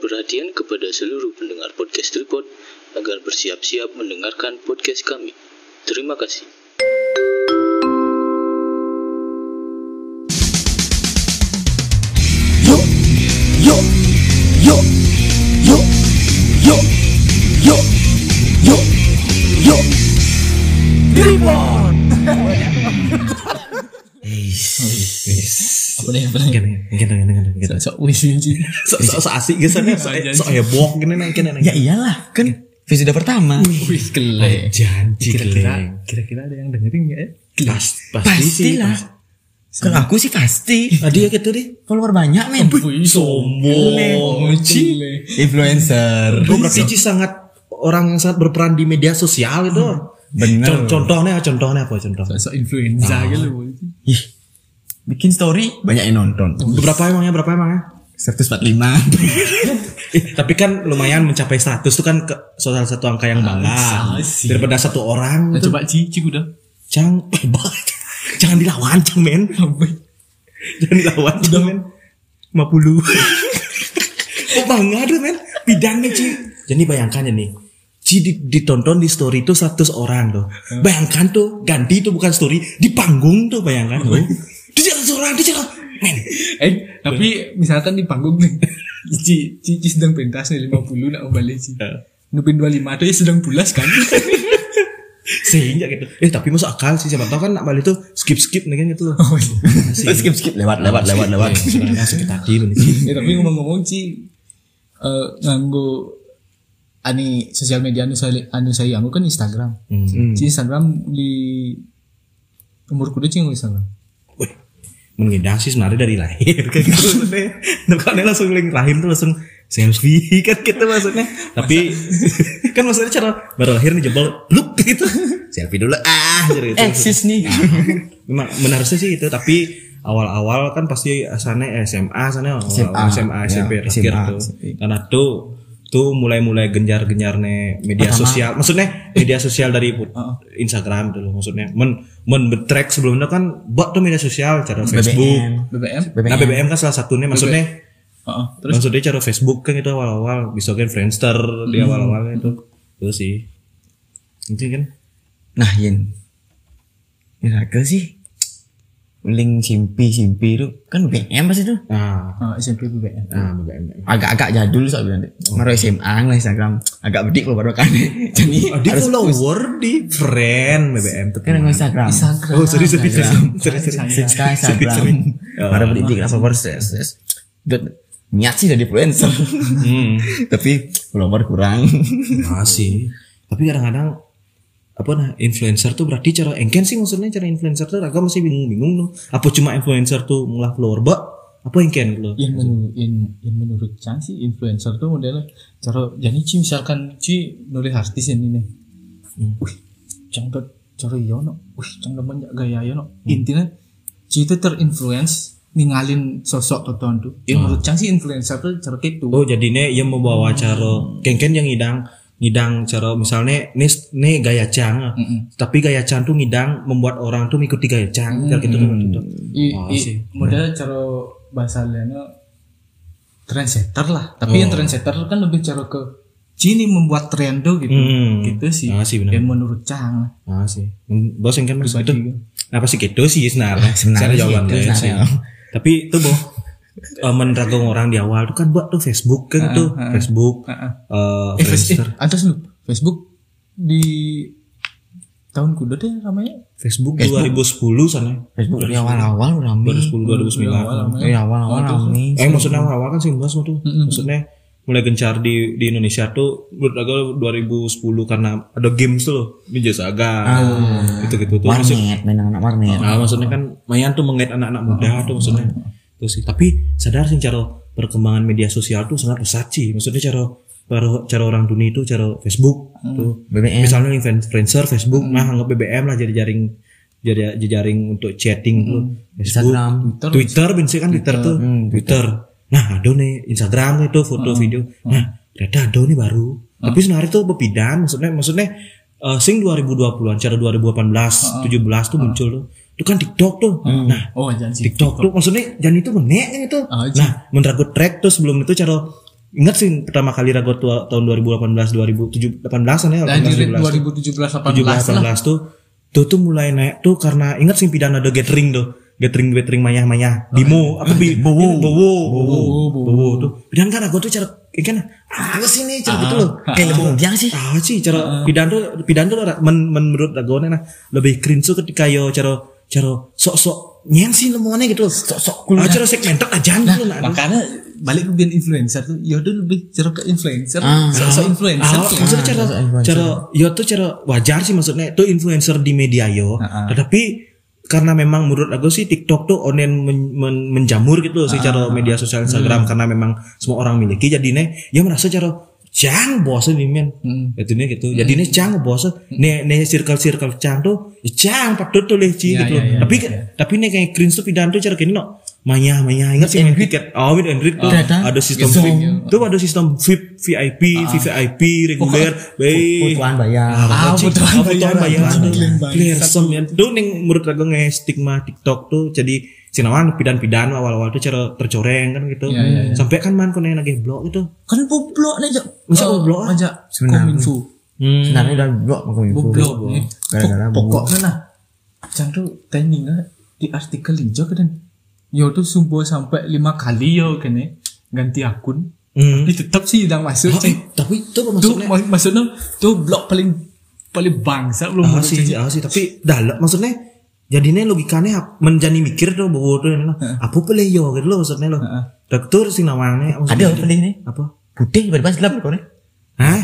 perhatian kepada seluruh pendengar podcast Tripod agar bersiap-siap mendengarkan podcast kami. Terima kasih. Yo, yo, yo, yo, yo, yo, yo, yo. Tripod. apa nih apa nih Gini, gini, gini, gini, gini. sok wis anjing Sok sok sok asik gitu nih, sok heboh gini gini nih. Ya iyalah, kan episode pertama. wis kele Janji kira-kira kira-kira ada yang dengerin nggak ya Pas, pasti sih. Pastilah. Kalau aku sih pasti. Ah, dia gitu deh. Follower banyak men. Sombong. Ci. Influencer. Oh, berarti Ci sangat orang yang sangat berperan di media sosial itu. Bener. Con- Contohnya, contohnya apa contoh? sok influenza gitu Ih, bikin story banyak yang nonton. Berapa emangnya? Berapa emangnya? 145. Eh, tapi kan lumayan mencapai 100 itu kan ke, salah satu angka yang bangga. sih. Daripada satu orang. nah tuh. coba ci ci udah Cang, hebat. Jangan dilawan, Cang, men. Jangan dilawan, Cang, men. 50. oh, bangga tuh, men. Bidangnya, Ci. Jadi bayangkan ya nih. Ci di- ditonton di story itu 100 orang tuh. Bayangkan tuh, ganti itu bukan story, di panggung tuh bayangkan. Oh. Di 100 orang, di 100 Men. eh tapi misalkan di panggung nih ci ci, ci sedang pentas nih 50 nak kembali ci nupin 25 tuh ya sedang pulas kan Sehingga gitu. Eh, tapi masuk akal sih. Siapa tahu kan nak balik tuh skip-skip nih kan gitu loh. oh, iya. skip skip lewat lewat lewat lewat. Bener, Ci. ya, tapi ngomong-ngomong ci eh nganggo ani sosial media anu saya anu saya aku kan Instagram Hmm. ci Instagram di umur kuda ci nganggo Instagram mengidang sih sebenarnya dari lahir kayak gitu maksudnya. Bukannya langsung link lahir tuh langsung selfie kan gitu maksudnya. Tapi kan maksudnya cara baru lahir nih jebol look gitu. Selfie dulu ah gitu. Eksis nih. Memang benar sih itu tapi awal-awal kan pasti asalnya SMA asalnya SMA, SMP ya, SMA, tuh. Karena tuh tuh mulai-mulai genjar-genjarnya media sosial. Maksudnya media sosial dari Instagram loh, maksudnya. Men men betrek sebelumnya kan buat tuh media sosial cara Facebook. BBM Nah BBM kan salah satunya maksudnya Heeh. terus maksudnya cara Facebook kan itu awal-awal bisa kan Friendster di awal-awal itu itu sih itu kan Nah, Yin. Miracle sih. Link simpi simpi itu kan BM pasti tuh. nah Ah, SMP BBM nah BBM Agak-agak jadul soalnya. Maro SMA lah Instagram. Agak bedik loh baru kan. Jadi oh, di follower di friend BBM tuh kan nggak Instagram. Instagram oh sorry sorry sorry sorry sorry Instagram. Instagram. Maro bedik lah followers. yes, yes. Dan niat sih jadi influencer. hmm Tapi follower kurang. masih tapi kadang-kadang apa nah influencer tuh berarti cara engken sih maksudnya cara influencer tuh agak masih bingung-bingung tuh. Apa cuma influencer tuh mengolah follower bak? Apa engken lo yang menurut yang, yang menurut Chan sih influencer tuh modelnya cara jadi Ci misalkan Ci nulis artis ini nih. Wih Cang tuh cara iya no. Wih Cang demen ya gaya ya no. Intinya Ci itu terinfluence ninggalin sosok tertentu yang menurut Cang sih influencer tuh cara gitu. Oh jadinya ia membawa cara kengken yang ngidang ngidang cara misalnya nih nih gaya cang tapi gaya cang tuh ngidang membuat orang tuh mengikuti gaya cang kayak gitu tuh gitu. I, Oh, i, model cara bahasa lainnya trendsetter lah. Tapi yang trendsetter kan lebih cara ke Cini membuat tren tuh gitu. Hmm. gitu sih. Ah, sih, yang menurut Cang lah Ah sih. Hmm, Bos yang kan itu. Apa sih gitu sih sebenarnya? sebenarnya jawabannya gitu. Tapi itu boh eh, meneragung orang di awal. Tuh kan buat tuh Facebook kan tuh. Facebook Ah, ah. eh Eh, Face- Friendster. eh, atas lu. Facebook di tahun kuda deh namanya Facebook 2010 sana. Facebook dari awal-awal rame. 2010 2009 Dari awal-awal rame. Eh maksudnya awal-awal kan sih bahas tuh. Maksudnya mulai gencar di di Indonesia tuh menurut aku 2010 karena ada games tuh loh. Ninja Saga gitu gitu tuh. Warnet, main anak warnet. nah, maksudnya kan lumayan tuh mengait anak-anak muda tuh maksudnya tuh sih. Tapi sadar sih cara perkembangan media sosial tuh sangat pesat sih. Maksudnya cara cara, cara orang dunia itu cara Facebook tuh. BBM. misalnya influ- influencer Facebook nah anggap BBM lah jadi jaring jadi jejaring untuk chatting tuh. Facebook Instagram. Twitter. Benci kan Twitter tuh. Twitter. Nah ada nih Instagram itu foto video. Nah ternyata ada nih baru. Tapi sebenarnya tuh bepidan maksudnya maksudnya eh, sing 2020an cara 2018 17 tuh muncul tuh itu kan TikTok tuh. Nah oh jangan sih TikTok tuh maksudnya jangan itu menek itu. Ah, nah menurut gue track tuh sebelum itu cara ingat sih pertama kali rago tua tahun 2018 2017 18 an ya Dan di 18, 2017 18 17 lah. 18 tuh tuh tuh mulai naik tuh karena ingat sih pidana ada gathering tuh. Gathering gathering mayah mayah demo apa bi? Bowo bowo bowo bowo tuh. Pidana kan aku tuh cara ikan ah sini cara gitu loh. Kayak lebih biang sih. ah sih cara pidan tuh pidan tuh men, men, menurut aku nah lebih cringe tuh ketika yo cara cara sok sok nyensi nemuannya gitu. Sok sok ah, cara segmented aja gitu nah Makanya balik ke influencer tuh, ya udah lebih cara ke influencer, Ah. sosok influencer. Ah, maksudnya cara cara yo tuh cara wajar sih maksudnya. Itu influencer di media yo. Ah, ah. tetapi karena memang menurut aku sih TikTok tuh onen men- men- menjamur gitu loh sih cara media sosial Instagram. Karena memang semua orang miliki jadi nih ya merasa cara jang bosan nih men itu nih gitu jadi nih jang bosan nih nih circle circle jang tuh ya jang patut tuh leh Ci, Ya, gitu ya, ya, tapi tapi nih kayak cringe tuh pidan tuh cara gini no Maya, Maya, ingat sih tiket. Oh, with and tuh ada sistem. VIP. Tuh ada sistem VIP, VIP, VVIP, reguler, baik. Kebutuhan bayar. Ah, kebutuhan Oh, kebutuhan bayar. Klaim bayar. Clear sem ya. Tuh ning menurut aku nge stigma TikTok tuh jadi sinawan pidan-pidan awal-awal tuh cara tercoreng kan gitu. Ya, ya, ya. Sampai kan man konen lagi blog itu. Kan boblok nih, Jak. Masa Oh, boblok? Aja Sebenarnya. kominfo. Sebenarnya udah blok mau info. Boblok nih. Gara-gara Pok- Pokoknya nah. Jangan tuh trendingnya di artikel hijau kan. Yo tuh sumpah sampai lima kali yo kene ganti akun. Hmm. Tapi tetap sih udah masuk. Eh, tapi itu apa Tuh maksudnya? mak- maksudnya tuh blog paling paling bangsa belum Ah sih, ah sih, tapi dalam maksudnya jadinya logikanya menjadi mikir tuh bahwa tuh nah, apa pilih yo gitu loh maksudnya loh. Heeh. Dokter sing namanya Ada apa nih? apa? Putih tiba-tiba selam kok nih. Hah?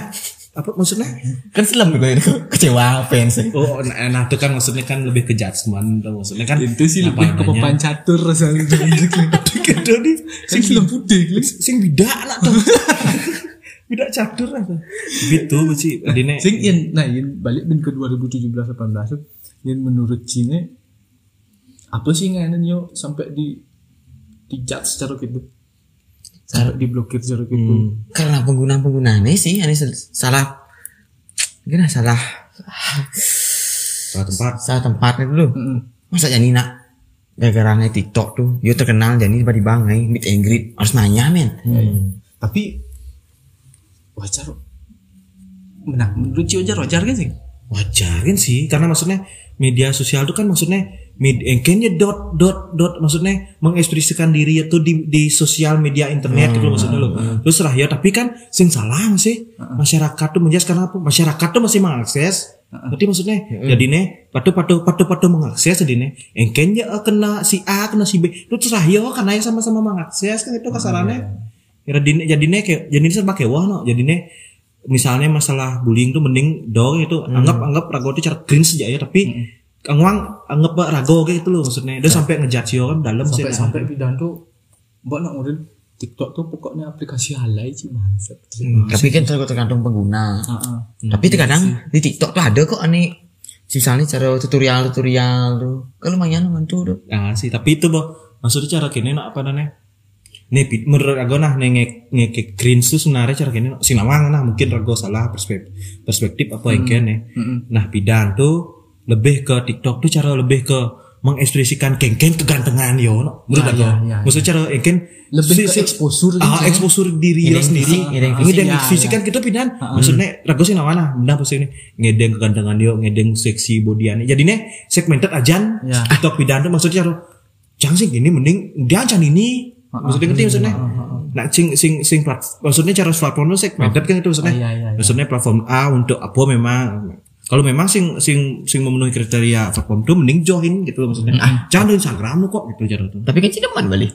Apa maksudnya? Kan selam gue ini kecewa fans. Oh, nah, nah itu kan maksudnya kan lebih ke judgement tuh maksudnya kan Itu sih lebih ke papan catur rasanya. Gitu nih, Sing film putih sing bidak lah tuh. bidak catur lah. Gitu sih, adine. Sing yang nah yang balik bin ke 2017 18 tuh yang menurut Cina apa sih ngene yo sampai di di judge secara gitu. Sampai diblokir secara gitu. Hmm. Karena penggunaan penggunaannya sih, ini salah. Gimana salah Salah tempat. salah tempatnya dulu. Mm-mm. Masa jadi nak gara-gara nge TikTok tuh, yo terkenal jadi tiba-tiba nge meet and greet harus nanya men. Tapi wajar. Menurut Cio wajar wajar kan sih? Wajar kan sih, karena maksudnya media sosial itu kan maksudnya media, kayaknya dot dot dot maksudnya mengekspresikan diri itu di di sosial media internet gitu loh maksudnya loh. Terus lah ya, tapi kan sing salah sih? Masyarakat tuh menjelas karena apa? Masyarakat tuh masih mengakses. Berarti maksudnya jadi nih patu patu patu patu mengakses jadi nih engkenya eh, kena si A kena si B. Itu terserah yo karena ya sama-sama mengakses kan itu kasarannya. Ya jadi jadinya kayak jadi serba kewah no. Jadinya misalnya masalah bullying tuh mending dong itu anggap anggap rago itu cara cringe aja ya tapi angwang anggap pak rago kayak itu loh maksudnya. Dia sampai ngejudge yo kan dalam sih. Sampai sampai bidan tuh mbak nak model TikTok tuh pokoknya aplikasi halai sih bangsat. Tapi kan tergantung tergantung pengguna. Heeh. Tapi terkadang di TikTok tuh ada kok nih misalnya cara tutorial tutorial tuh. Kan lumayan mantu tuh Ah sih, tapi itu boh maksudnya cara gini nak apa namanya? Nih menurut aku nah nih nge nge cringe tuh sebenarnya cara gini nak sinawang nah mungkin rago salah perspektif perspektif apa yang kene. Nah pidan tuh lebih ke TikTok tuh cara lebih ke mengekspresikan kengken kegantengan yo no. menurut Ya, aku. ya, ya, Maksudnya cara engken Lebih ke exposure gitu ah, ya. exposure diri yo sendiri. ngedeng Ngedeng fisik. Kan gitu pidan. Maksudnya rago sinawang nah benar pasti ini ngedeng kegantengan yo, ngedeng seksi bodiannya. Jadinya segmented ajan Ya. TikTok pidan tuh maksudnya cara jangan sih gini mending dia can ini maksudnya ngerti maksudnya? nah sing sing sing plat, maksudnya cara platform itu segmented kan itu maksudnya? Ah, iya, iya, iya. maksudnya platform A untuk apa memang kalau memang sing sing sing memenuhi kriteria platform itu mending join gitu loh maksudnya. Jangan di Instagram lu kok gitu cara itu. Tapi kan cideman balik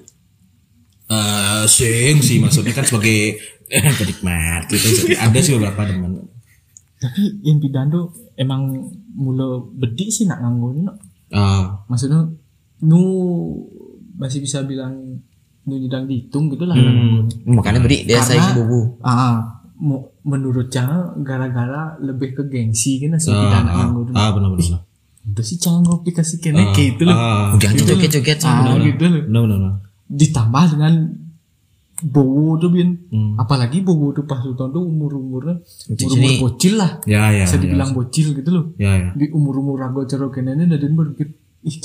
eh sing sih maksudnya kan sebagai penikmat gitu. Ada sih beberapa teman. Tapi yang bidan tuh emang mula bedik sih nak nganggo nak. ah. Maksudnya nu masih bisa bilang nyedang dihitung gitu lah. makanya beri dia saya si bubu. Ah, mo- menurut Cang gara-gara lebih ke gengsi kan si ah, ah, ini. ah benar benar Udah sih Cang aplikasi kene kayak itu loh. ah. Jangan joget-joget Ah, sama gitu. Loh. no no no Ditambah dengan Bowo tuh bin. Hmm. apalagi Bowo tuh pas tahun tuh umur umurnya umur umur bocil lah. Ya ya bisa ya, dibilang bocil gitu loh. Ya ya. Di umur umur rago cero kene ini dan berpikir ih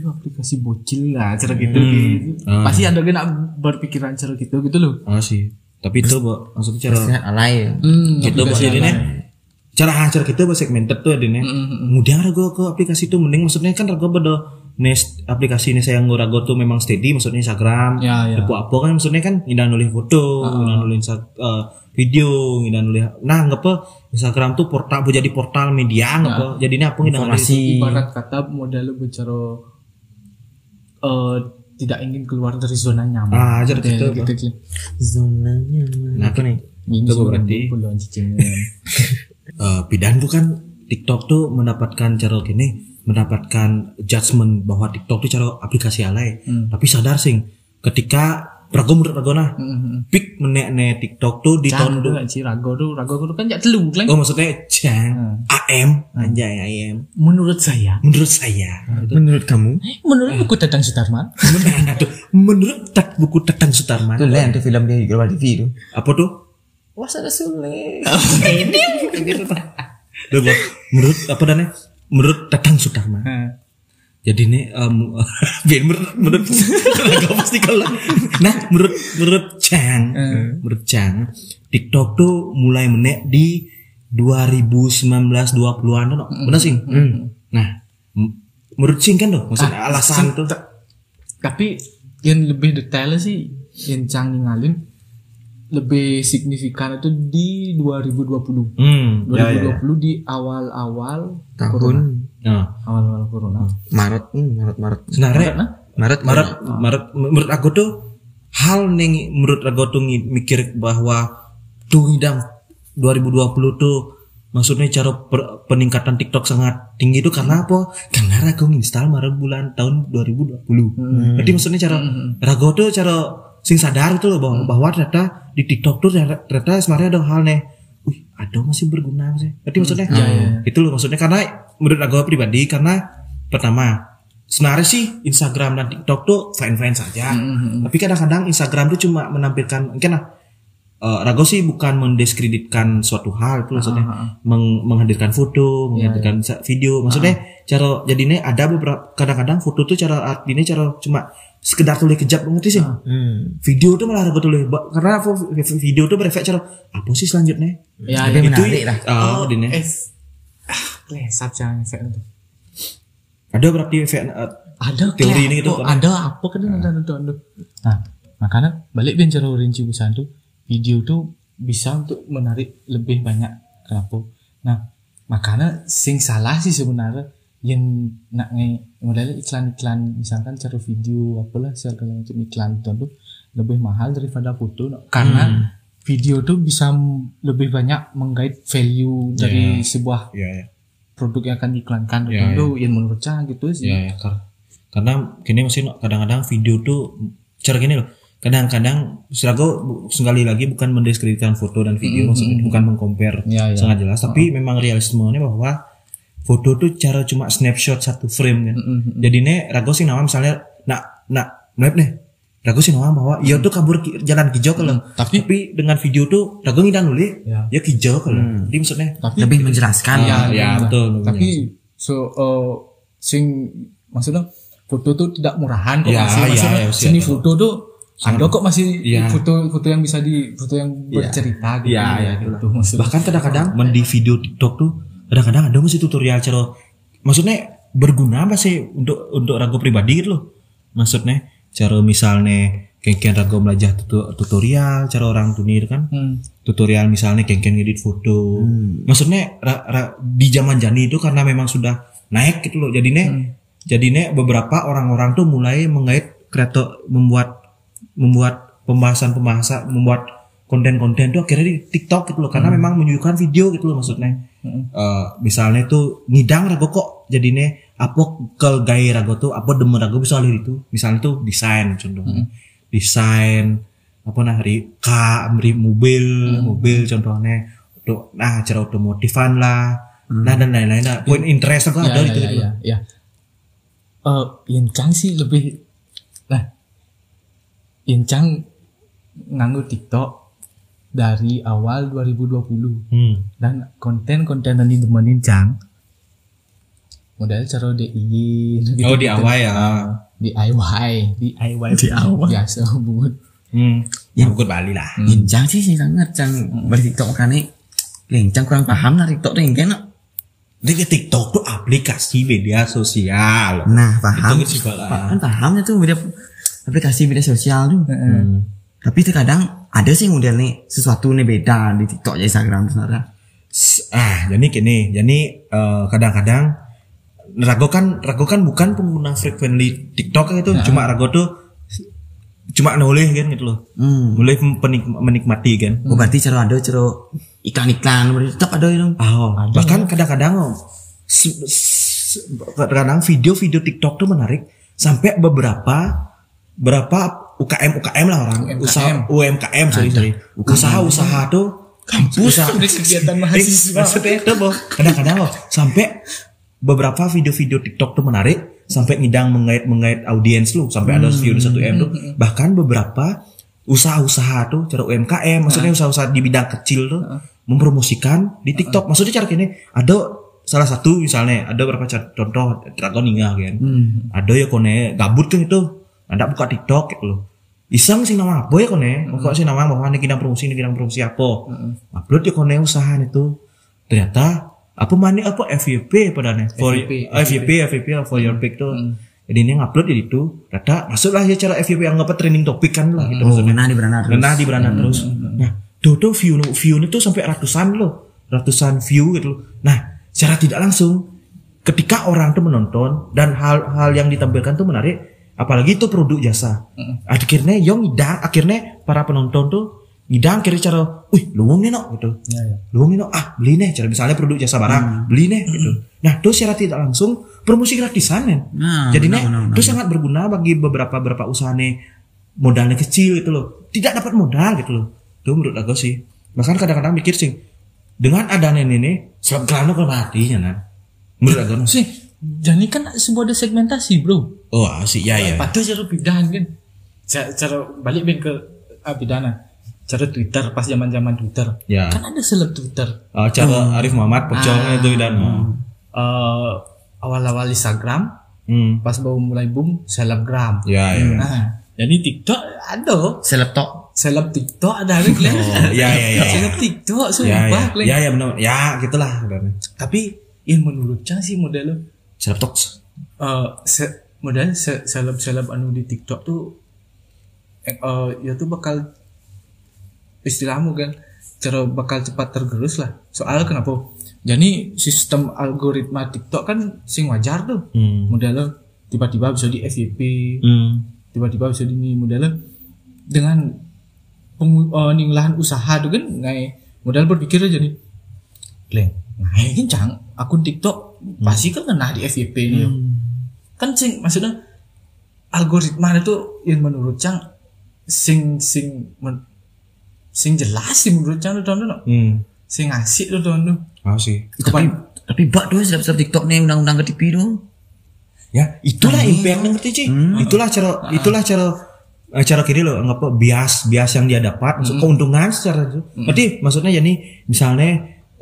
Lo aplikasi bocil lah cara gitu gitu. Ah. pasti ada kena berpikiran cara gitu gitu loh Oh sih. Tapi itu Bo, maksudnya cara alay. hmm, gitu aplikasi ini cara ah, cara kita bahasa segmented tuh adine. Kemudian rago ke aplikasi itu mending maksudnya kan rago pada nes aplikasi ini saya nggak rago tuh memang steady maksudnya Instagram. Ya, ya. Depo apa kan maksudnya kan nggak nulis foto, nggak nulis insta- eh, video, nggak nulis. Nah nggak apa Instagram tuh portal jadi portal media nggak apa. Jadinya apa nggak nulis. Informasi. ibarat kata model lu bicara eh tidak ingin keluar dari zona nyaman Ah, Model gitu, gitu, gitu. Zona nyaman. Nah, Apa nih? Ini Itu berarti- puluhan cicing Eh, Pidan tuh kan TikTok tuh mendapatkan cara gini mendapatkan judgement bahwa TikTok tuh cara aplikasi alay tapi sadar sing ketika rago menurut rago nah. Pik menek ne TikTok tuh di tahun tuh kan si rago tuh rago tuh kan jak telu kan oh maksudnya jang AM anjay AM menurut saya. Menurut saya. Menurut kamu? menurut buku Dadang Sutarman. Menurut tat buku Tetang Sutarman. Itu lain tuh film di Global TV itu. apa tuh? Wasada Sule. Duh, Bang. menurut apa dan menurut Tetang Sutarman jadi ini um, biar menurut menurut pasti kalau nah menurut menurut Chang menurut Chang TikTok tuh mulai menek di 2019 20-an tuh no? benar sih? Nah m- menurut Ching kan tuh maksudnya alasan tuh. tapi yang lebih detail sih yang Cang ninggalin lebih signifikan itu di 2020 hmm 2020 ya, ya, ya. di awal-awal Tahun Nah, awal-awal corona Maret, hmm, Maret, Maret. sebenarnya Nah, Maret, Maret, Maret, menurut aku tuh hal ning menurut aku tuh mikir bahwa tuh ngidang 2020 tuh maksudnya cara per- peningkatan TikTok sangat tinggi itu karena apa? Karena Rago install Maret bulan tahun 2020. Berarti maksudnya cara Rago tuh cara sing sadar itu loh bahwa, bahwa ternyata di TikTok tuh ternyata, ternyata sebenarnya ada hal nih. Ada masih berguna sih. Berarti maksudnya? Itu loh maksudnya. Karena menurut aku pribadi karena pertama sebenarnya sih Instagram dan TikTok tuh fine-fine saja. Tapi kadang-kadang Instagram tuh cuma menampilkan mungkin lah eh, Rago sih bukan mendiskreditkan suatu hal itu maksudnya meng- menghadirkan foto, menghadirkan sa- video. Maksudnya cara jadinya ada beberapa kadang-kadang foto tuh cara artinya cara cuma sekedar tulis kejap ngerti sih. Hmm. Video tuh malah Rago tulis karena video tuh berefek cara apa sih selanjutnya? ya Lebih ya, menarik lah. Ah, jadinya. es ah lesat jangan efek itu Ada berarti efek eh, ada Teori ini gitu, apa, kan? ada apa kan nah makanya balik bicara rinci besar tuh video tuh bisa untuk menarik lebih banyak kenapa nah makanya sing salah sih sebenarnya yang nak nge modalnya iklan-iklan misalkan cara video apalah segala macam iklan tuh tuh lebih mahal daripada foto no. karena video tuh bisa lebih banyak menggait value dari sebuah ya ya. produk yang akan diiklankan Ya, itu yang menurut saya gitu sih. Ya, ya kar- karena gini mesti kadang-kadang video tuh cara gini loh. Kadang-kadang serago bu- sekali lagi bukan mendiskreditkan foto dan video maksudnya bukan mengcompare Ya, ya. sangat jelas. Tapi memang realismenya bahwa foto tuh cara cuma snapshot satu frame kan. Jadi nih rago sih nama misalnya nak nak melihat nih. Rago sih nama bahwa iya tuh kabur ki- jalan kijau kalau tapi- tapi dengan video tuh rago ngidang nulis Ya. ya kijau kalau jadi maksudnya tapi Lebih menjelaskan. ya, ya betul tapi so uh, sing maksudnya foto tuh tidak murahan kok Ya, masih ya, maksudnya ya, seni foto tuh ada kok masih Ya. foto foto yang bisa di foto yang bercerita gitu Ya, ya, gitu. maksudnya bahkan kadang-kadang di video TikTok tuh kadang-kadang ada masih tutorial cara maksudnya berguna apa sih untuk untuk ragu pribadi gitu loh? Maksudnya cara misalnya kengken ragu belajar tutorial cara orang tunir kan? Hmm. tutorial misalnya kengken ngedit foto. Maksudnya ra- ra- di zaman jani itu karena memang sudah naik gitu loh. Jadinya jadinya beberapa orang-orang tuh mulai mengait kreator membuat membuat pembahasan-pembahasan membuat konten-konten tuh akhirnya di TikTok gitu loh karena memang menunjukkan video gitu loh maksudnya. Eh, misalnya tuh ngidang rago kok jadinya apa ke gaya rago tuh apa demen rago bisa lihat itu. Misalnya tuh desain contohnya. Desain apa nah ri ka ri mobil mobil contohnya. Tuh nah cara otomotifan lah. Nah dan lain-lain nah poin interest apa ya ada ya gitu ya gitu ya, ya. Eh, Yincang sih lebih Yincang nganggo TikTok dari awal 2020 hmm. dan konten-konten yang ditemenin Cang model cara DIY Oh di awal ya. DIY DIY DIY biasa buat Hmm. Ya bukan Bali lah. Injang sih sih sangat cang balik TikTok kan nih. Lencang kurang paham lah TikTok yang kena. Jadi TikTok tuh aplikasi media sosial. Nah paham. Itu. Kan pahamnya tuh media aplikasi media sosial tuh. Hmm. Tapi terkadang ada sih model nih sesuatu nih beda di TikTok ya Instagram sebenarnya. Ah, jadi gini, jadi eh, kadang-kadang Rago kan Rago kan bukan pengguna frequently TikTok itu, cuma Rago tuh cuma nulis kan gitu loh. Hmm. Mulai penik- menikmati kan. Oh berarti cara ada cara iklan-iklan tetap ada itu. Oh, bahkan kadang-kadang oh, se- se- kadang video-video TikTok tuh menarik sampai beberapa berapa UKM UKM lah orang. Usaha UMKM sorry sorry. Usaha-usaha tuh kampus. kegiatan mahasiswa. maksudnya itu boh kadang-kadang loh sampai beberapa video-video TikTok tuh menarik sampai ngidang mengait mengait audiens lu sampai ada view satu m tuh bahkan beberapa usaha-usaha tuh cara UMKM maksudnya usaha-usaha di bidang kecil tuh mempromosikan di TikTok. Maksudnya cara gini ada salah satu misalnya ada beberapa contoh dragon ninga kan. Ada ya kone gabut kan itu ada buka TikTok gitu loh. Iseng sih nama apa ya kone? Mau sih nama bahwa nih kita promosi nih kita promosi apa? Upload ya kone usaha itu. Ternyata apa mana apa? FYP padahal for FYP, FYP FYP for your pick tuh. Jadi ini ngupload jadi itu data masuklah ya cara FYP yang apa trending topik kan lah gitu Oh nah di beranak. Nah di beranak terus. Nah, tuh tuh view view itu sampai ratusan loh, ratusan view gitu loh. Nah, secara tidak langsung ketika orang tuh menonton dan hal-hal yang ditampilkan tuh menarik, apalagi itu produk jasa. Akhirnya yang ngidang, akhirnya para penonton tuh ngidang akhirnya cara, wih luwung nih no gitu. Ya, ya. Luwung nih no, ah beli nih, cara misalnya produk jasa barang, beli nih gitu. Nah, itu secara tidak langsung promosi gratisan. Nah, Jadi nih, itu sangat berguna bagi beberapa beberapa usaha nih modalnya kecil gitu loh tidak dapat modal gitu loh itu menurut aku sih bahkan kadang-kadang mikir sih dengan adanya ini selebgram kan mati ya nan menurut aku sih jadi kan sebuah segmentasi bro oh sih ya ya. Patuh cara bidan kan. Cara, balik ben ke ah, bidana cara Twitter pas zaman zaman Twitter. Ya. Kan ada seleb Twitter. Oh, cara Arif Muhammad pocolnya itu dan Eh, awal-awal Instagram hmm. pas baru mulai boom selebgram. Ya ya. Nah jadi TikTok ada. Seleb tok. seleb TikTok ada lagi Glenn. oh ya ya ya. Ya seleb TikTok ya sumpah ya Glenn. ya ya benar. Ya gitulah benar. Tapi yang menurut Cang sih modelnya seleb talks eh se model se seleb seleb anu di TikTok tuh eh eh, ya tuh bakal istilahmu kan cara bakal cepat tergerus lah. Soalnya kenapa? Jadi sistem algoritma TikTok kan sing wajar tuh. Hmm. modelnya tiba-tiba bisa di FYP hmm. tiba-tiba bisa di ini modelnya dengan pengu- lahan usaha tuh kan ngai modal berpikir aja nih Leng, ngai cang? Akun TikTok pasti kan kena di FYP nih kan sing maksudnya algoritma itu yang menurut cang sing sing men- sing jelas sih menurut cang tuh tuh hmm. sing asik tuh tuh tuh Oh sih. Tapi tapi bak tuh seleb-seleb TikTok nih undang-undang ke TV tuh. Ya, itulah impact ngerti Ci. Itulah cara itulah cara eh, cara kiri loh nggak apa bias bias yang dia dapat maksud keuntungan secara itu. Berarti maksudnya jadi misalnya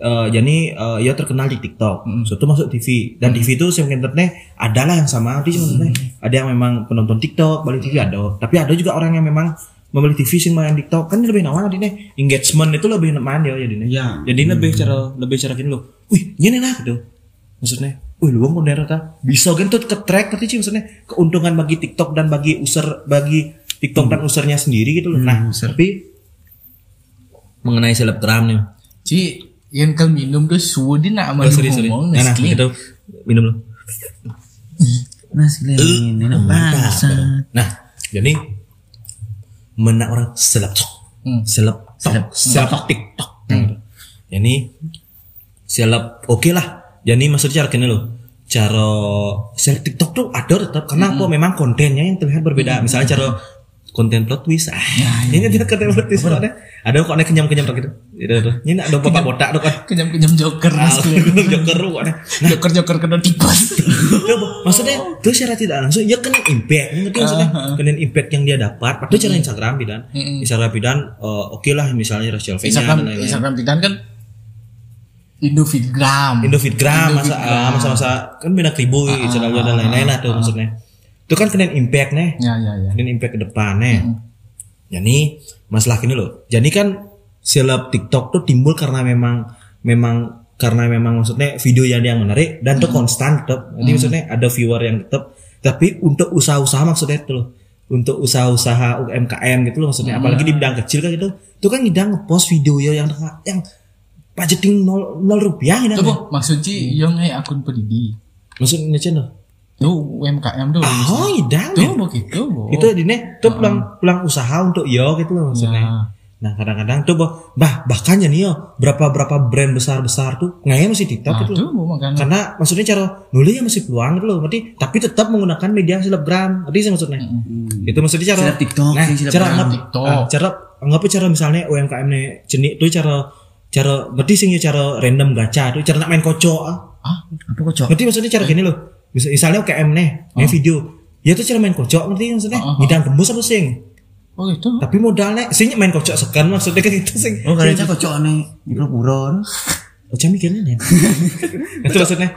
eh jadi eh, ya terkenal di TikTok, so itu masuk TV dan TV itu internetnya adalah yang sama, jadi maksudnya. Ada yang memang penonton TikTok balik TV ada, tapi ada juga orang yang memang membeli TV sih main TikTok. Kan lebih nawan nih engagement itu lebih nawan ya jadi Iya. jadi lebih cara lebih cara gini loh, wih ini lah gitu. Maksudnya wih lu mau ternyata bisa kan tuh ke track tapi sih maksudnya? Keuntungan bagi TikTok dan bagi user bagi TikTok dan usernya sendiri gitu loh. Nah tapi mengenai selebgram nih. Ci yang kal minum tuh sudah nak oh, sorry sorry. ngomong. Nah, nah itu minum lo Mas Glenn, ini bangsa. nah jadi menak orang seleb Hmm. seleb seleb seleb TikTok Nah, jadi seleb oke lah. Jadi maksudnya cara gini loh cara seleb TikTok tuh ada tetap. Karena apa? Memang kontennya yang terlihat berbeda. Misalnya cara konten plot twist. Ah ini dia konten plot twist ada kok ada kenyam kenyam gitu. Itu tuh. Ini ada bapak botak tuh kan. kenyam kenyam joker Ah, Nestle. joker lu kan joker joker kena tipas maksudnya itu secara tidak langsung ya kena impact. Ngerti maksudnya kena impact yang dia dapat. Padahal cara Instagram bidan. Instagram bidan eh, oke lah misalnya nya Instagram Instagram Titan kan Indofitgram. Indofitgram masa ah, masa-masa kan banyak ribu Ah, channelnya dan lain-lain lah tuh maksudnya. Itu kan kena impact nih, Ya ya ya. kena impact ke depan nih. Jadi masalah ini loh. Jadi kan seleb TikTok tuh timbul karena memang memang karena memang maksudnya video yang yang menarik dan tuh konstan tetap. Jadi maksudnya ada viewer yang tetap. Tapi untuk usaha-usaha maksudnya itu loh. Untuk usaha-usaha UMKM gitu loh maksudnya. Apalagi di bidang kecil kan gitu. Itu kan ngidang ngepost video yang yang budgeting nol, nol rupiah ngidang. Coba maksudnya yang ngai akun pedidi. Maksudnya channel. Tuh UMKM tuh. Oh, idang. Tuh begitu. Bo. Itu ini tuh pulang pulang usaha untuk yo gitu loh maksudnya. Ya. Nah kadang-kadang tuh bah, bah bahkan ya nih yo berapa berapa brand besar besar tuh ngaya masih TikTok gitu Aduh, loh. mau makan. Karena maksudnya cara nulis ya masih peluang gitu loh, berarti tapi tetap menggunakan media selebgram, berarti sih maksudnya. Itu maksudnya cara Seleb TikTok, Nah, cara anggap TikTok. ah, cara anggap cara misalnya UMKM nih jenis tuh cara cara berarti sih cara random gacha tuh cara nak main kocok ah. Ah, Apa kok cok? Ngerti maksudnya cara gini loh. Mis- Misalnya UKM nih, nih video. Ya itu cara main kocok ngerti maksudnya. Oh, oh, oh. Ngidang tembus apa sing? oh gitu. Tapi modalnya sing main kocok sekan maksudnya kan itu sing. Oh kalian kok cok nih mikro puro. Oh, jam mikirnya nih. itu maksudnya.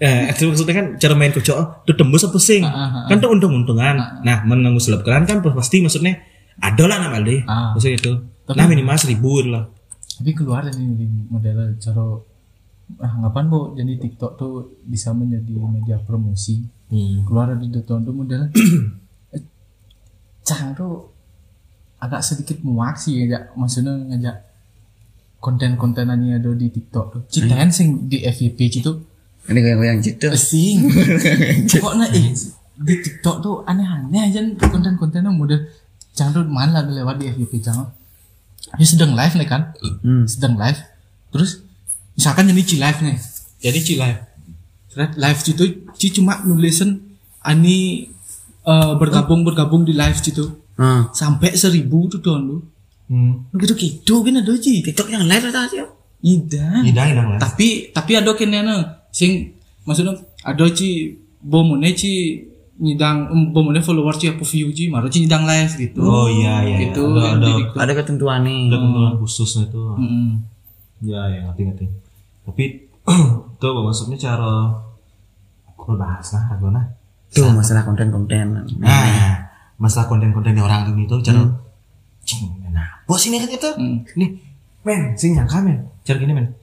Eh, itu maksudnya kan cara main kocok itu tembus apa sing? Ah, ah, ah. Kan tuh untung-untungan. Nah, menanggung selebgram kan pasti maksudnya ada lah nama deh. Ah. Maksudnya itu. Nah minimal seribu lah. Tapi keluar dari model cara ah, anggapan bu jadi TikTok tuh bisa menjadi media promosi. Hmm. Keluar dari TikTok tuh model eh, cang tuh agak sedikit muak sih ngajak maksudnya ngajak konten-kontenan yang ada di TikTok tuh. Citain sing di FYP itu Ini kayak yang gitu. Sing. Pokoknya eh, di TikTok tuh aneh-aneh aja konten-kontennya model jangan tuh mana lagi lewat di FYP jangan. Dia sedang live nih kan, Hmm. sedang live. Terus misalkan jadi ci live nih, jadi ci live. Terus live itu ci cuma nulisin ani eh, bergabung bergabung di live itu Ah. sampai seribu tuh download. Hmm. Gitu gitu kan ada ci. TikTok yang live atau sih? Ida. Tidak, tidak lah. tapi tapi ada kene sing maksudnya ada ci bomone ci nyidang um, bomone follower ci apa view ci maru ci nyidang live gitu Oh iya iya. gitu Ada yang ada TikTok. Ada ketentuan nih. ada ketentuan khusus itu. Mm-mm. Ya, ya ngerti ngerti. Tapi tuh maksudnya cara aku bahas nah, aku nah. Tuh masalah konten-konten. Nah, masalah konten-konten orang ini tuh cara cing, nah, bos ini kan itu. Hmm. Nih, men, sing nyangka men. Cara gini men.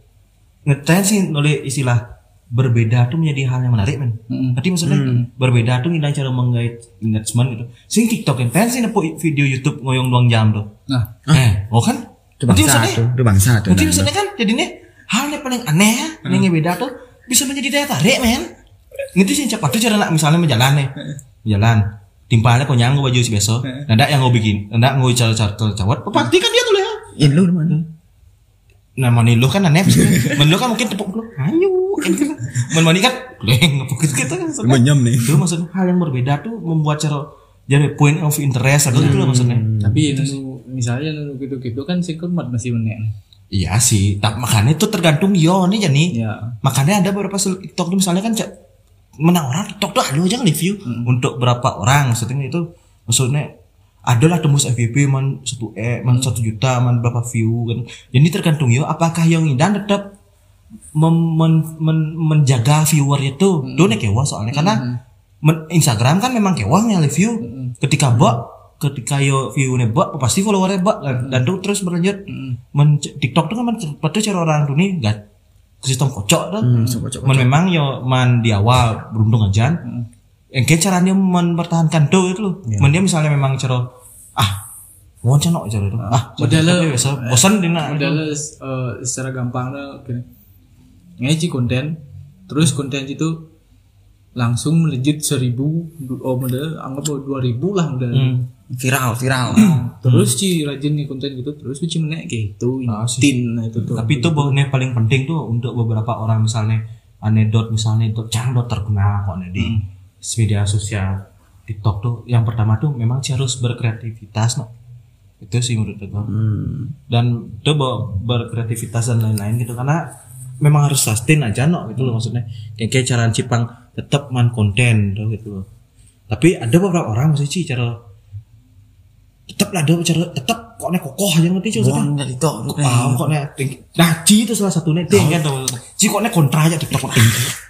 Ngetrend sih nulis istilah berbeda tuh menjadi hal yang menarik men. Mm-mm. Berarti maksudnya berbeda tuh ngilang cara menggait engagement gitu. Sing TikTok yang pengen sih nepo video YouTube ngoyong doang jam tuh. nah Eh, oh kan? Itu bangsa maksudnya-. Itu bangsa tuh. Nanti Nah, maksudnya kan jadinya hal yang paling aneh ya, yang beda tuh bisa menjadi daya tarik men. Ngerti sih cepat tuh cara nak misalnya menjalan nih, menjalan. Timpalnya kau nyanggu baju si besok, nanda yang mau bikin, nanda mau cara cara cawat, pasti kan dia tuh ya. In lu mana? Nah mani lu kan aneh, mani lu kan mungkin tepuk lu, ayo, gitu kan. Man mani kan, leng, ngepuk gitu kan. maksudnya. Menyem nih. Itu maksudnya hal yang berbeda tuh membuat cara jadi point of interest atau itu loh maksudnya. tapi nu misalnya nu gitu gitu kan sih kan masih menek Iya sih, tak makanya itu tergantung yo nih jadi. ya Makanya ada beberapa TikTok tuh misalnya kan menang orang TikTok tuh ada aja review. Untuk berapa orang maksudnya itu maksudnya adalah tembus FYP man satu e man satu juta man berapa view kan. Jadi tergantung yo apakah yang dan tetap mem- men- men- menjaga viewer itu tuh nih kewa soalnya. Karena men- Instagram kan memang kewa nih review ketika bot ketika yo view nih bot pasti followernya bot kan. dan tuh terus berlanjut men TikTok tuh kan cepet tuh cara orang tuh nih gak sistem kocok tuh. Man memang yo man di awal beruntung aja. Yang kayak caranya mempertahankan tuh itu loh. Man dia misalnya memang cara ah mau cenok cara itu. Ah Modalnya- tapi biasa bosan di nak modalnya eh, secara gampangnya gini. Ngaji konten terus konten itu langsung melejit seribu oh modal anggap dua ribu lah modal Hmm. Viral, viral. terus ci rajin nih konten gitu terus ci menek gitu Ah, sih. nah, itu tuh tapi itu bahwa paling penting tuh untuk beberapa orang misalnya anedot misalnya itu jangan terkenal kok nih di media sosial TikTok tuh yang pertama tuh memang sih harus berkreativitas no. itu sih menurut aku Hmm. dan itu bahwa berkreativitas dan lain-lain gitu karena memang harus sustain aja no gitu loh maksudnya kayak, kayak cara cipang tetap man konten tuh gitu loh tapi ada beberapa orang masih sih cara tetap lah ada cara tetap kok nek kokoh aja ngerti cuy TikTok tuh Ah, kok nek nah Ci itu salah satunya ding kan tau Ci kok nek kontra aja TikTok kok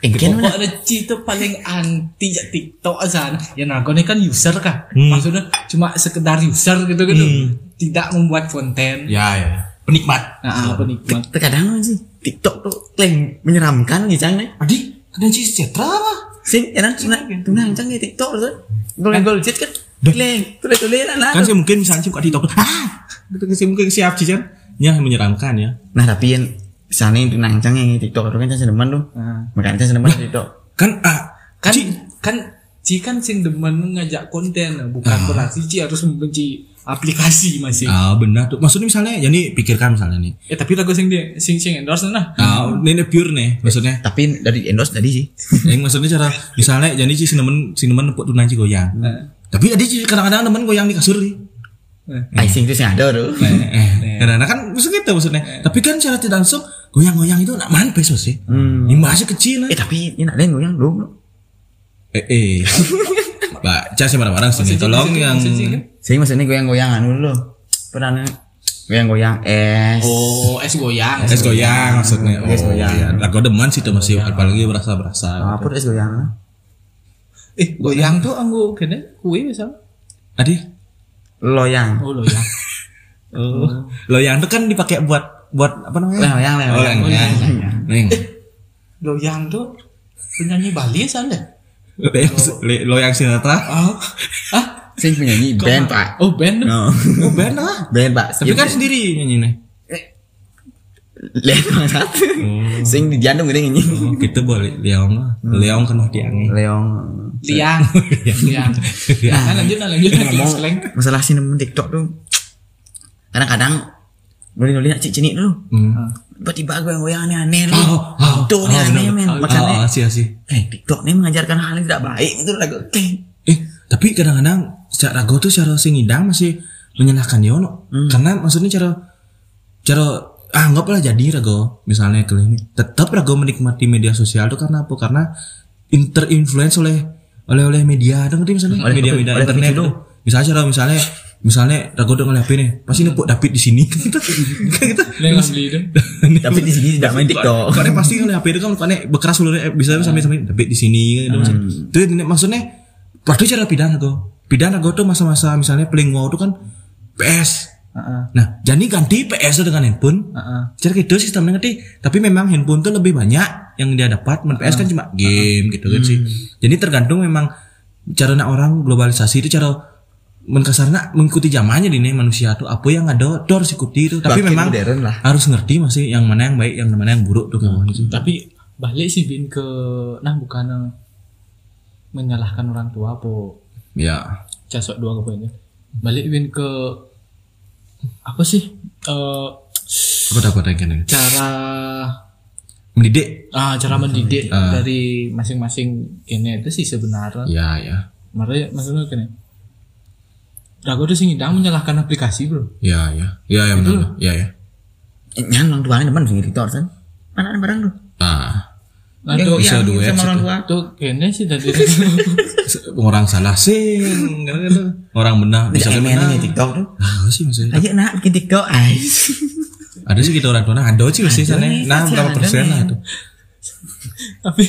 Engken mana? Pokoknya Ci itu paling anti ya TikTok sana. Ya Nago ini kan user kah? Hmm. Maksudnya cuma sekedar user gitu gitu. Tidak membuat konten. ya ya penikmat Nah, penikmat. Terkadang sih TikTok tuh klaim menyeramkan gitu cang nih. Kena Ci sejahtera apa Sing enak tunang tunang cang nih TikTok tuh. Gol gol jet kan. Klaim tulis tulis lah. kan sih mungkin misalnya Ci kok TikTok. Ah sih mungkin siap Ci kan ya menyeramkan ya Nah tapi yang sana yang tunang cang yang TikTok itu kan cang sedeman tuh. Makanya cang sedeman TikTok. kan ah Kan kan Ci kan sing demen ngajak konten, bukan berarti Ci harus membenci aplikasi masih. ah benar tuh maksudnya misalnya ya nih pikirkan misalnya nih Eh tapi lagu sing dia sing sing endorse nah. ah ini pure nih maksudnya Tapi dari endorse tadi sih. yang maksudnya cara misalnya jadi Ci sinemen sinemen nepuk tunang Ci goyang tapi ada Ci kadang-kadang temen goyang di kasur nih Ay sing itu sing ada tuh. Eh, karena kan maksudnya gitu maksudnya. Tapi kan secara tidak langsung goyang-goyang itu nak mana peso sih? Hmm. Ini masih kecil. Eh tapi ini ada yang goyang belum? Eh, eh. Mbak, cah sih barang-barang sini. Tolong yang Sing maksudnya goyang-goyangan dulu. Pernah nih goyang-goyang es. Oh, es goyang. es goyang maksudnya. Oh, Es goyang. iya. Lagu demen sih tuh masih apalagi berasa-berasa. Apa tuh es goyang? Eh, goyang tuh anggo kene kue misal. Adi, Loyang. Oh, loyang. oh. loyang itu kan dipakai buat buat apa namanya? Loyang, loyang, Oh, loyang. loyang. Neng. Loyang tuh penyanyi Bali sana. Loyang, loyang Sinatra. Oh. Ah, Sing penyanyi band pak. oh band. No. Oh, band lah. band pak. Tapi kan sendiri nyanyi nih. Lihat bangsat. Sing di jantung gede ini. Oh, gitu boleh Leong lah. Leong kan diangi. Leong. Liang. Liang. Nah, lanjut nah, lanjut nah, Ngomong slang. masalah sinema TikTok tuh. Kadang-kadang boleh nulis cik cinik dulu. Hmm. Tiba-tiba gue goyang aneh-aneh lu. Oh, oh, Tuh oh, nih aneh men. Oh, Makanya oh, sih, sih. eh TikTok nih mengajarkan hal yang tidak baik itu lagu. Eh, Eh, tapi kadang-kadang secara rago tuh secara sing idang masih menyalahkan Yono. Karena maksudnya cara cara ah, anggaplah jadi rago misalnya kalau ini tetap rago menikmati media sosial tuh karena apa? Karena interinfluence oleh oleh oleh media ada ngerti misalnya Oleh media kepi- media oleh internet tuh. Misalnya cara misalnya misalnya rago udah ngeliat HP nih pasti nepuk David di sini kan kita kan kita Neng beli itu. tapi di sini tidak main TikTok. Karena pasti ngeliat HP itu kan karena bekeras dulu eh, bisa sampai sampai David di sini gitu maksudnya. Itu ini maksudnya waktu cara pidana tuh. Pidana gue tuh masa-masa misalnya paling wow tuh kan PS. Heeh. Nah, jadi ganti PS tuh dengan handphone. Heeh. Cara gitu sistemnya ngerti. Tapi memang handphone tuh lebih banyak yang dia dapat. Men PS kan cuma game gitu kan sih. Jadi tergantung memang cara nak orang globalisasi itu cara menkasarna mengikuti zamannya di nih manusia tuh apa yang ada tuh harus ikuti itu tapi Makin memang modern lah. harus ngerti masih yang mana yang baik yang mana yang buruk tuh gitu. Tapi balik sih bin ke nah bukan eh, menyalahkan orang tua apa ya casok dua ke poinnya. Balik bin ke apa sih eh apa dapat yang cara mendidik ah cara mendidik Ah. dari masing-masing kene itu sih sebenarnya. ya ya Makanya maksudnya kene. Rago tuh sing menyalahkan aplikasi bro. ya ya ya ya benar ya ya Yang orang tuanya depan sing TikTok kan. Mana ada barang tuh? ah Nah, tuh, bisa duet sama orang tua. tuh kene sih dari orang salah sing gitu. orang benar bisa kan benar ini TikTok tuh. ah sih maksudnya Ayo nak bikin TikTok ais. ada sih kita orang tua nah ada sih pasti sana nah berapa persen nih. lah itu tapi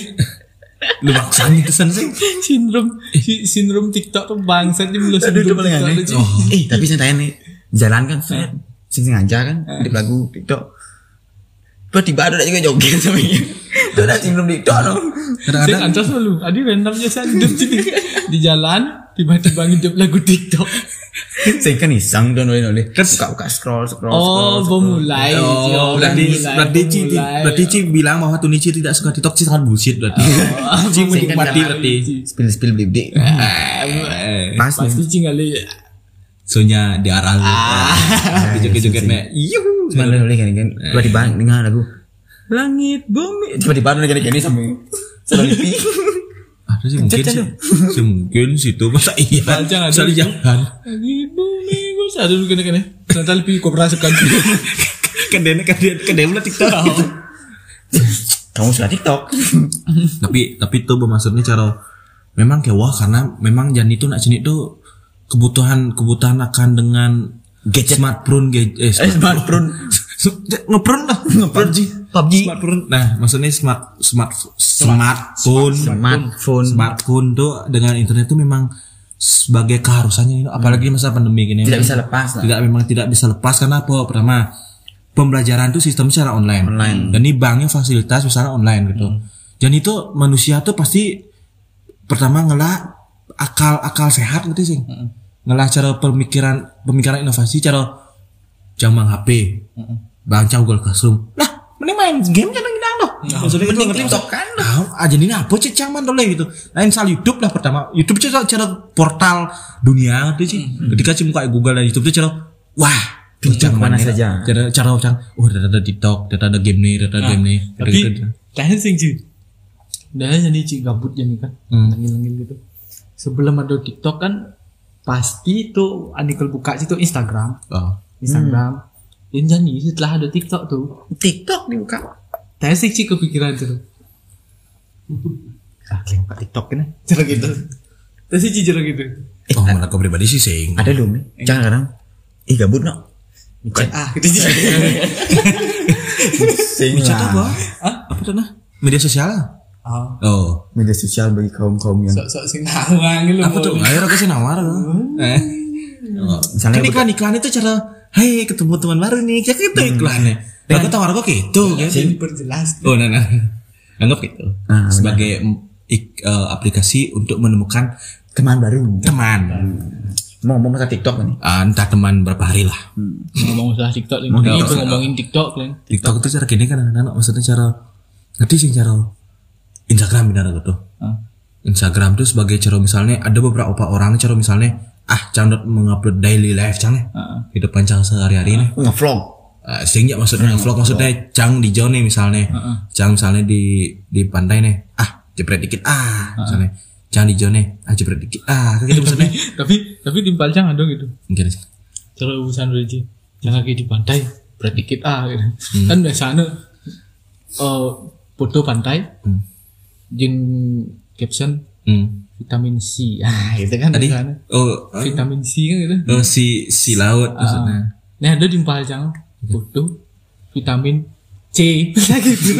lu maksanya itu sana sih sindrom si- sindrom TikTok tuh mulai Aduh, itu sindrom TikTok aneh. tuh, Ci. Eh, tapi saya tanya nih, jalan kan, set. sing sengaja kan, di lagu TikTok. Tiba-tiba ada juga joget sama dia. Itu ada sindrom TikTok no. Saya kadang-kadang ancas lu, adi randomnya saya sini di jalan tiba-tiba ngidup lagu TikTok. Saya kan iseng tuh nulis nulis. Buka-buka scroll scroll. Oh, scroll, pemulai. Oh, berarti mulai, berarti Ci berarti Ci bilang bahwa Tunici tidak suka TikTok Ci sangat bullshit berarti. Ci menikmati berarti. Spill spill bibik. Eh, Pas Pasti nih. cinggali. Sonya di aral. Joget-jogetnya. Yuhu. Cuma nulis kan kan. Tiba-tiba dengar lagu. Langit bumi. Tiba-tiba nulis gini sampai. Selalu pipi. Ada sih mungkin sih. Sih mungkin situ masa iya. Jangan, jalan. Lagi bumi gue sadar dulu kene kene. Nanti lebih kooperasi kan. Kedene kedene kedene TikTok. Kamu suka TikTok? tapi tapi itu maksudnya cara memang kayak wah karena memang Jan itu nak sini tuh kebutuhan kebutuhan akan dengan Gadget. smartphone gadget eh, Eh, smartphone. ngeprun lah PUBG. PUBG. smartphone. Nah maksudnya smart smart smartphone Smartphone. smartphone tuh dengan internet tuh memang sebagai keharusannya apalagi masa pandemi gini. Tidak bisa lepas lah. tidak memang tidak bisa lepas. Karena apa? Pertama pembelajaran tuh sistem secara online. Online. dan ini banknya fasilitas misalnya online gitu. Dan itu manusia tuh pasti pertama ngelah akal akal sehat gitu sih? Ngelah cara pemikiran pemikiran inovasi cara jamang HP baca Google Classroom. Lah mending main game kan kita loh maksudnya mending ngerti TikTok maksud- Tahu, aja ini apa sih caman dulu gitu. Lain soal YouTube lah pertama. YouTube itu cara portal dunia gitu sih. Ketika sih muka Google dan YouTube itu cara wah ke mana ya. saja. cara cara cang oh ada ada TikTok ada ada game nih ada game nih. Ada tapi gitu. tanya sih udah jadi cuy gabut jadi kan. Hmm. nangin gitu. Sebelum ada TikTok kan pasti tuh Anikal buka situ Instagram. Oh. Instagram Dan jadi setelah ada TikTok tuh TikTok dibuka. Tanya sih cuy kepikiran tuh Ah, kalian buka TikTok ini. cara gitu Tanya sih cara gitu oh mana kau pribadi sih sing Ada dong nih. Jangan kadang. Ih gabut no. Chat ah gitu cuy Sing apa? Apa tuh nah? Media sosial? oh Oh. Media sosial bagi kaum kaum yang sok-sok sing nawang gitu Apa tuh? Ayo aku sih nawar. Eh. Oh. Misalnya Kan iklan iklan itu cara Hei ketemu teman baru nih. Kayak gitu iklannya. Dan aku tawar aku gitu kan diperjelas. Oh nah nah. Anggap gitu. Ah, benar. Sebagai mm, ik- eh, aplikasi untuk menemukan teman baru. teman. Mau ngomong masalah TikTok ini. Ah, Entah teman berapa hari lah. Ngomong masalah TikTok Ini TikTok. ngomongin TikTok kan TikTok itu cara gini kan anak maksudnya cara Nanti sih cara Instagram benar gitu Ah. Instagram tuh sebagai cara misalnya ada beberapa orang cara misalnya ah candot mengupload daily life cang nih Heeh. kehidupan cang sehari-hari nih Ngevlog. uh, sehingga maksudnya vlog maksudnya cang di jauh nih misalnya. Cang misalnya di di pantai nih. Ah jepret dikit. Ah misalnya. Cang di jauh nih. Ah jepret dikit. Ah kayak gitu maksudnya. tapi tapi timpal jangan dong gitu. Mungkin. Cara urusan aja jangan lagi di pantai berat dikit. Ah gitu. Hmm. kan biasanya eh foto pantai. Hmm. jeng caption hmm. Vitamin C ah itu kan tadi biasanya. oh eh, vitamin C kan gitu oh si si laut maksudnya Ah. nah ada di jangan foto vitamin C gitu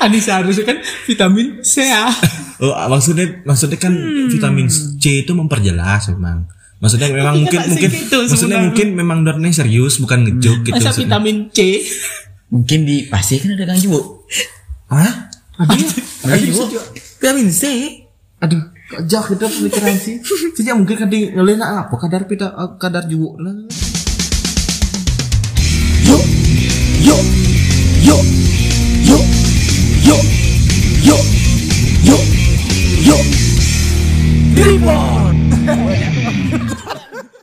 Anissa harusnya kan vitamin C ah Oh, maksudnya maksudnya kan vitamin C itu memperjelas memang. Maksudnya memang mungkin mungkin segitu maksudnya sebenarnya. mungkin memang dornya serius bukan ngejok gitu masa maksudnya. vitamin C Mungkin di Pasir kan ada Kang Jiwo. Hah? Ada Jiwo. Vitamin C. Aduh, kok jauh kita pemikiran sih. Sejak mungkin di ngelihat apa kadar pita eh, kadar juwo lah. yo, yo, yo, yo, yo, yo, yo, yo, Ribon.